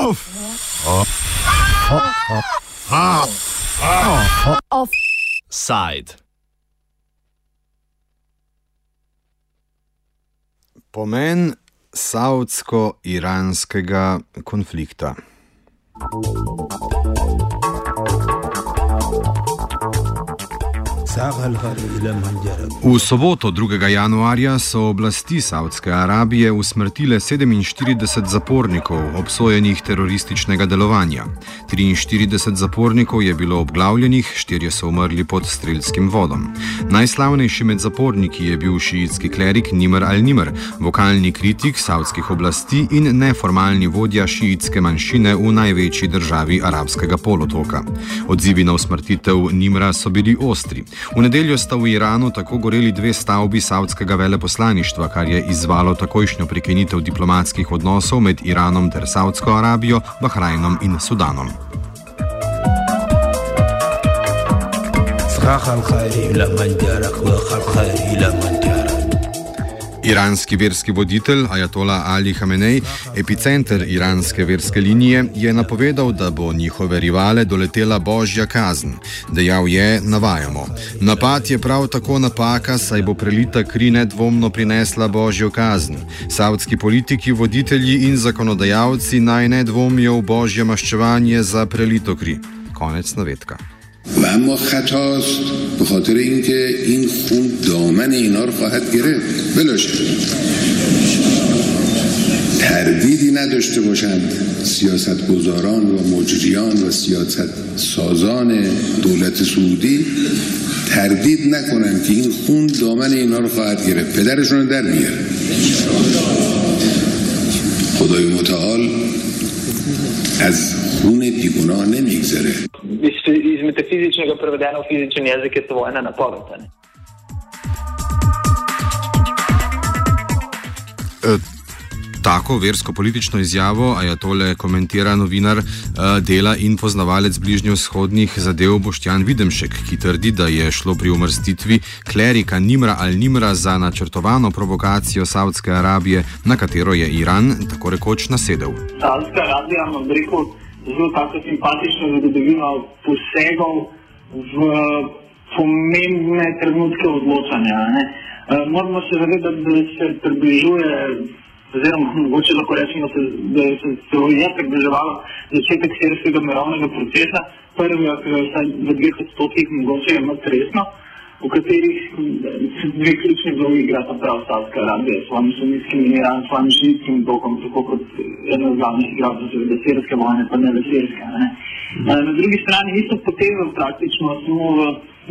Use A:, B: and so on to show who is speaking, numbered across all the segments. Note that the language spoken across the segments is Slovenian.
A: Off!
B: Side.
A: Pomen saudsko-iranskega konflikta. V soboto 2. januarja so oblasti Saudske Arabije usmrtile 47 zapornikov obsojenih terorističnega delovanja. 43 zapornikov je bilo obglavljenih, štirje so umrli pod strelskim vodom. Najslavnejši med zaporniki je bil šiitski klerik Nimr al-Nimr, vokalni kritik saudskih oblasti in neformalni vodja šiitske manjšine v največji državi arabskega polotoka. Odzivi na usmrtitev Nimra so bili ostri. V nedeljo sta v Iranu tako goreli dve stavbi savdskega veleposlaništva, kar je izzvalo takojšnjo prekinitev diplomatskih odnosov med Iranom ter Saudsko Arabijo, Bahrajnom in Sudanom. Iranski verski voditelj Ajatola Ali Hamenej, epicenter iranske verske linije, je napovedal, da bo njihove rivale doletela božja kazen. Dejal je: Navajamo. Napad je prav tako napaka, saj bo prelita kri nedvomno prinesla božjo kazen. Saudski politiki, voditelji in zakonodajalci naj ne dvomijo v božje maščevanje za prelito kri. Konec navedka.
C: و اما خطاست به خاطر اینکه این خون دامن اینا رو خواهد گرفت. بلاشه تردیدی نداشته باشند سیاست گذاران و مجریان و سیاست سازان دولت سعودی. تردید نکنند که این خون دامن اینا رو خواهد گرفت. پدرشون در میاره خدای متعال از خون بیگناه نمیگذره.
D: Iz metafizičnega prevedeno v fizičen jezik je to vojna napoved.
A: E, tako versko-politično izjavo, a je tole komentira novinar e, dela in poznavalec bližnjo-vzhodnih zadev Boštjan Videmšek, ki trdi, da je šlo pri umrstitvi klerika Nimra al-Nimra za načrtovano provokacijo Saudske Arabije, na katero je Iran tako rekoč nasedel.
D: Saudska Arabija, vam rekel, zelo tako simpatično zgodovino posegov v pomembne trenutke odločanja. Ne. Uh, moramo se zavedati, da se približuje, oziroma mogoče lahko rečemo, da se, se je približevalo začetek sirskega mirovnega procesa, prvega, ki ga vsaj v dveh odstotkih mogoče imati resno v katerih dve ključni vlogi igrata prav Saudska Arabija s svojim sunnitskim in Iran, s svojim šiitskim blokom, tako kot ena od glavnih igralcev seveda sirske vojne, pa ne le sirske. Ne. Na drugi strani isto poteza praktično samo v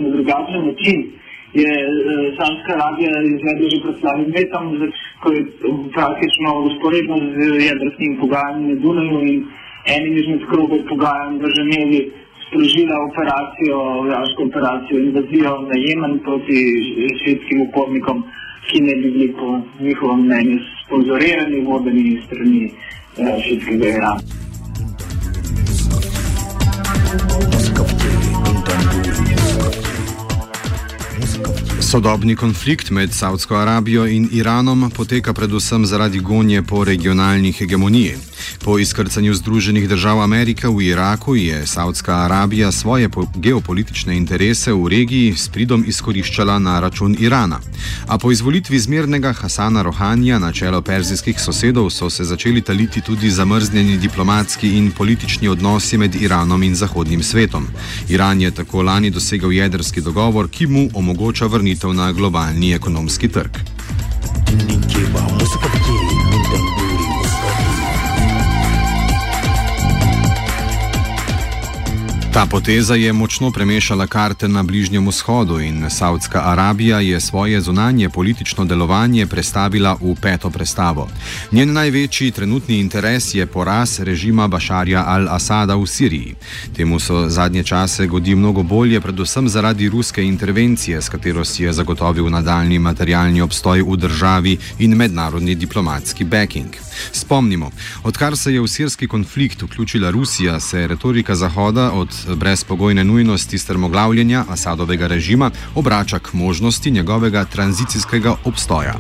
D: na drugačen način. Je Saudska Arabija izvedla že pred slavim letom, ko je praktično usporedno z jedrskim pogajanjem na Dunaju in enim izmed krogov pogajanj v Ženevi sprožila operacijo, vojaško operacijo invazijo na Jemen proti švedskim upornikom, ki ne bi bili po njihovem mnenju sponzorirani, vodeni strani eh, švedskega Irana.
A: Sodobni konflikt med Saudsko Arabijo in Iranom poteka predvsem zaradi gonje po regionalni hegemoniji. Po izkrcanju Združenih držav Amerike v Iraku je Saudska Arabija svoje geopolitične interese v regiji s pridom izkoriščala na račun Irana. A po izvolitvi zmernega Hasana Rohanja na čelo perzijskih sosedov so se začeli taliti tudi zamrznjeni diplomatski in politični odnosi med Iranom in zahodnim svetom. Iran je tako lani dosegel jedrski dogovor, ki mu omogoča vrnitev na globalni ekonomski trg. Ta poteza je močno premešala karte na Bližnjem vzhodu in Saudska Arabija je svoje zunanje politično delovanje prestavila v peto prestavo. Njen največji trenutni interes je poraz režima Bašarja al-Asada v Siriji. Temu so zadnje čase godi mnogo bolje, predvsem zaradi ruske intervencije, s katero si je zagotovil nadaljni materialni obstoj v državi in mednarodni diplomatski backing. Spomnimo, odkar se je v sirski konflikt vključila Rusija, se je retorika Zahoda od brezpogojne nujnosti strmoglavljenja Asadovega režima obrača k možnosti njegovega tranzicijskega obstoja.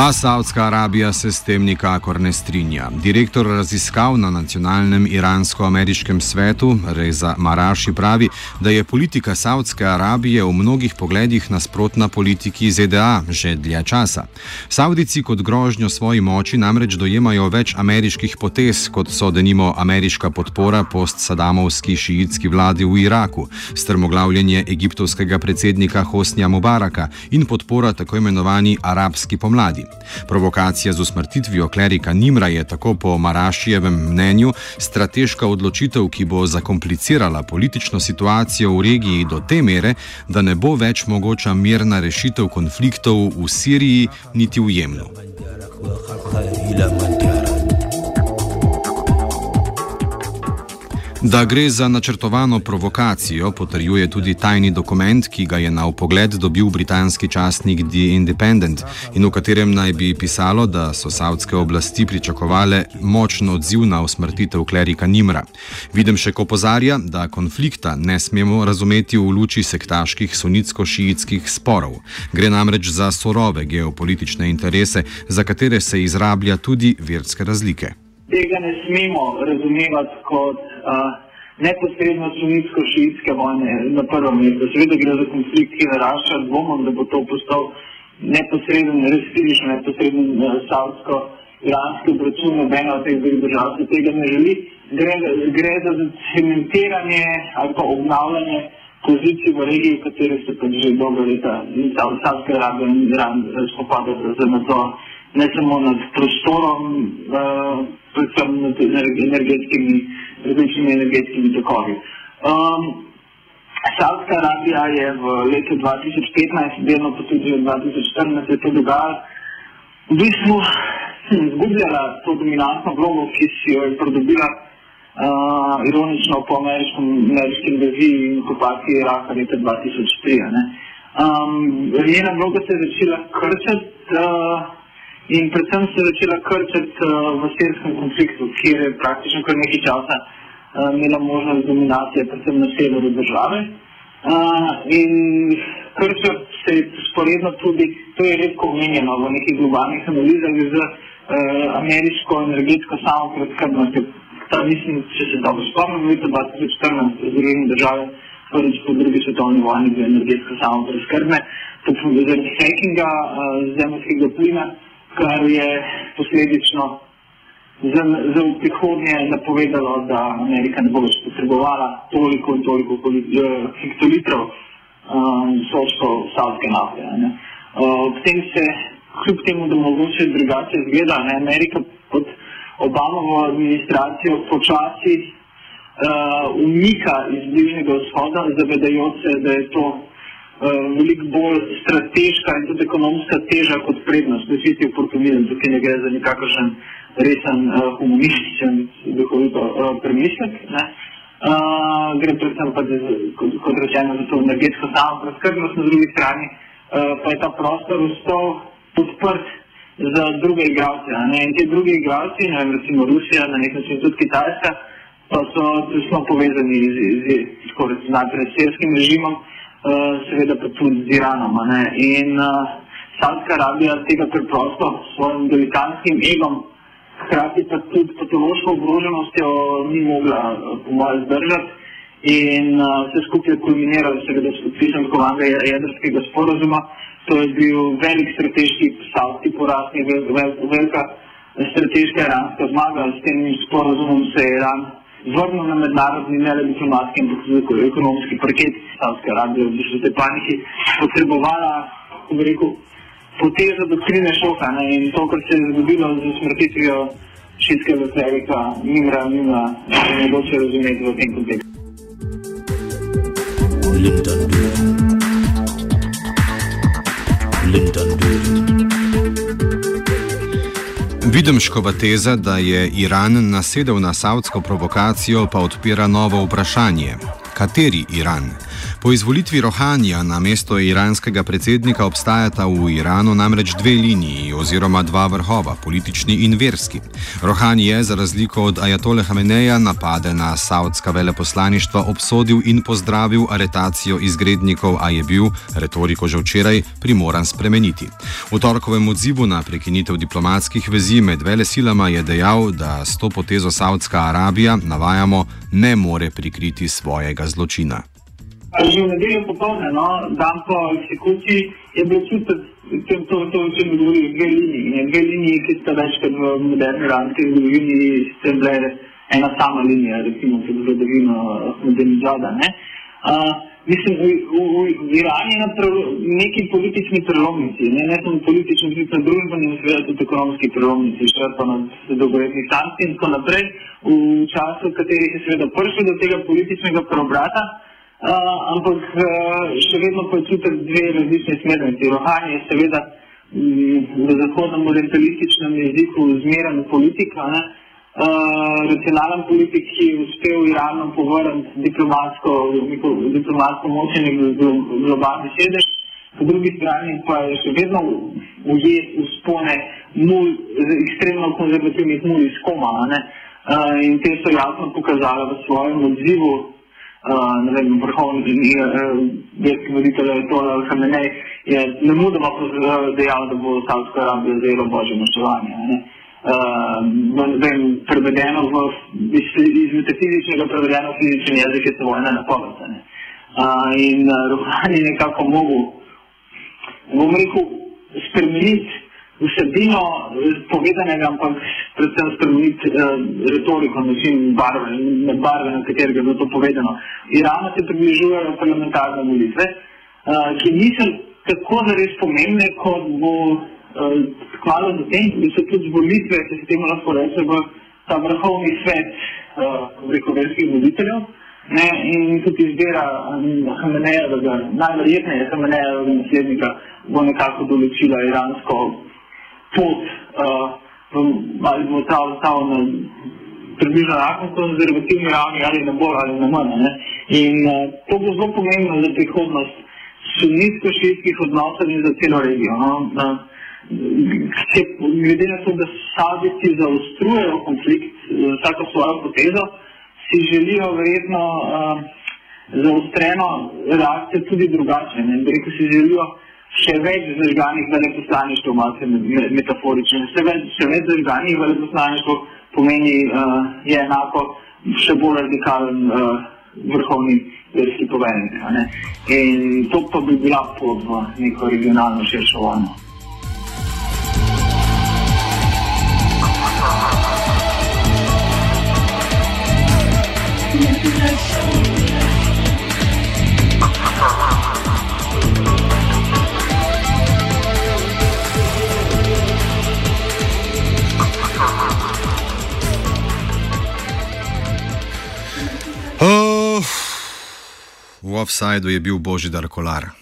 A: A Saudska Arabija se s tem nikakor ne strinja. Direktor raziskav na nacionalnem iransko-ameriškem svetu Reza Maraši pravi, da je politika Saudske Arabije v mnogih pogledih nasprotna politiki ZDA že dlje časa. Saudici kot grožnjo svoji moči namreč dojemajo več ameriških potez, kot so denimo ameriška podpora post-sadamovski šiitski vladi v Iraku, strmoglavljanje egiptovskega predsednika Hosnija Mubaraka in podpora tako imenovani arabski pomladi. Provokacija z usmrtitvijo klerika Nimra je tako po Marašijevem mnenju strateška odločitev, ki bo zakomplicirala politično situacijo v regiji do te mere, da ne bo več mogoča mirna rešitev konfliktov v Siriji niti v Jemnu. Da gre za načrtovano provokacijo, potrjuje tudi tajni dokument, ki ga je na upogled dobil britanski časnik The Independent in v katerem naj bi pisalo, da so savdske oblasti pričakovale močen odziv na usmrtitev klerika Nimra. Vidim še opozarja, da konflikta ne smemo razumeti v luči sektaških sunitsko-šiitskih sporov. Gre namreč za sorove geopolitične interese, za katere se izrablja tudi verske razlike
D: tega ne smemo razumevati kot neposredno sunitsko-šiitske vojne na prvem mestu. Seveda gre za konflikt, ki narašča, dvomom, da bo to postal neposreden, res fizično neposreden uh, savsko-iranski obračun, nobena od teh dveh držav se tega ne želi. Gre, gre za cementiranje ali pa obnavljanje pozicij v regiji, v kateri se pač že dolgo leta in Savska Arabija in Iran spopadajo za nadzor ne samo nad prostorom, uh, predvsem nad energetskimi, različnimi energetskimi tokovi. Um, Saudska Arabija je v letu 2015, delno pa tudi v 2014, se to dogajalo, v bistvu izgubljala to dominantno vlogo, ki si jo je pridobila uh, ironično po ameriškem, invaziji in okupaciji Iraka leta 2003. Um, njena vloga se je začela krčati. Uh, In predvsem se je začela krčati uh, v sirskem konfliktu, kjer je praktično kar nekaj časa uh, imela možnost dominacije, predvsem na severu države. Uh, in krčati se je sporedno tudi, to je redko omenjeno v nekih globalnih analizah, z uh, ameriško energetsko samopreskrbnostjo. Ta mislim, če se dobro spomnim, leta 2014 z drugimi države, prvič po drugi svetovni vojni, bil energetsko samopreskrbne, tudi zaradi hackinga uh, zemljskega plina kar je posledično za, za prihodnje napovedalo, da Amerika ne bo več potrebovala toliko in toliko eh, hektolitrov um, sočkov savske nafte. Uh, tem se, kljub temu, da mogoče drugače izgleda, ne, Amerika pod Obamovo administracijo počasi uh, umika iz bližnjega vzhoda, zavedajoč se, da je to veliko bolj strateška in tudi ekonomska teža kot prednost. To je čisti oportunizem, tukaj ne gre za nekakšen resen uh, humanističen duhovito uh, premislek. Uh, gre predvsem pa, za, kot, rečeno, za to energetsko samopreskrbnost, na drugi strani uh, pa je ta prostor ostal podprt za druge igralce. In ti drugi igralci, recimo Rusija, na nek način tudi Kitajska, pa so tesno povezani z, z, z, z najprej sirskim režimom, Eh, seveda pa tudi z Iranom. In uh, Saudska Arabija tega preprosto s svojim velikanskim egom, hkrati pa tudi patološko ogroženostjo ni mogla, eh, po mojem, zdržati. In uh, vse skupaj kulminiralo, seveda, s podpisom takovega jedrskega sporozuma. To je bil velik strateški savski poraz, vel, vel, velika strateška iranska zmaga. S tem sporozumom se je Iran vrnil na mednarodni, ne le diplomatski, ampak tudi ekonomski parket. Savska Arabija v bistvu te paniki potrebovala, kako bi rekel, potezo doktrine šoka. Ne? In to, kar se je zgodilo z smrtitvijo šitskega klerika, Nimra, Nimra, ne mogoče razumeti v tem kontekstu. Linton
A: Linton Videmškova teza, da je Iran nasedel na savdsko provokacijo, pa odpira novo vprašanje. Kateri Iran? Po izvolitvi Rohanja na mesto iranskega predsednika obstajata v Iranu namreč dve liniji oziroma dva vrhova, politični in verski. Rohan je, za razliko od Ajatole Hameneja, napade na saudska veleposlaništva obsodil in pozdravil aretacijo izgrednikov, a je bil, retoriko že včeraj, primoran spremeniti. V torkovem odzivu na prekinitev diplomatskih vezi med vele silama je dejal, da s to potezo Saudska Arabija, navajamo, ne more prikriti svojega zločina.
D: Že v nedeljo popolne, no, dan po eksekuciji, je bil čutek, da to, to, o čem govori, dve liniji. Ne, dve liniji, ki sta večkrat v moderni iranski zgodovini, ste bile ena sama linija, recimo, za zgodovino Ahmedinejada. Uh, mislim, v, v, v Iranu je na neki politični prelomnici, ne, ne samo politični, tudi na družbeni in seveda tudi ekonomski prelomnici, še pa na dolgoletnih sankcij in tako naprej, v času, v katerih je seveda prišlo do tega političnega preobrata. Uh, ampak uh, še vedno pa je čutek dve različne smernice. Rohan je seveda v zahodnem orientalističnem jeziku zmeren politik, uh, racionalen politik, ki je uspel Iranom povrniti diplomatsko, diplomatsko moč in globalni sedež. Po drugi strani pa je še vedno ujet v spone mul, ekstremno konzervativnih mul iz koma. Uh, in te so jasno pokazali v svojem odzivu ne vem, vrhovni verski voditelj Tola Hamenej je ne mudoma dejal, da bo Savska Arabija zelo božje maščevanje. Uh, vem, prevedeno v, iz, iz metafizičnega prevedeno v fizični jezik je to vojna napoved. Uh, in uh, Ruhani je nekako mogel, bom rekel, spremeniti vsebino povedanega, ampak predvsem spremeniti uh, retoriko, način barve, barve, na katerega je bilo to povedano. Irana se približujejo parlamentarne volitve, uh, ki niso tako zares pomembne, kot bo kmalo zatem, da so tudi volitve, če se temu lahko reče, v ta vrhovni svet uh, verskih voditeljev. Ne, in tudi izbira Hameneja, da ga najverjetneje Hameneja, ga naslednika bo nekako določila iransko pot, uh, ali bo ta ostal na približno enako konzervativni ravni, ali ne bo, ali ne manj. Ne? In uh, to bo zelo pomembno za prihodnost sunitsko-šijskih odnosov in za celo regijo. No? Uh, glede na to, da Saudici zaostrujejo konflikt, vsako svojo potezo, si želijo verjetno uh, zaostreno reakcijo tudi drugače. Rekel si želijo še več zažganih veleposlaništv, malo metaforično. Še več, še več zažganih veleposlaništv pomeni, uh, je enako še bolj radikalen uh, vrhovni verski poveljnik. In to pa bi bila pot v neko regionalno širšo vojno.
A: V offsajdu je bil Božidar Kolar.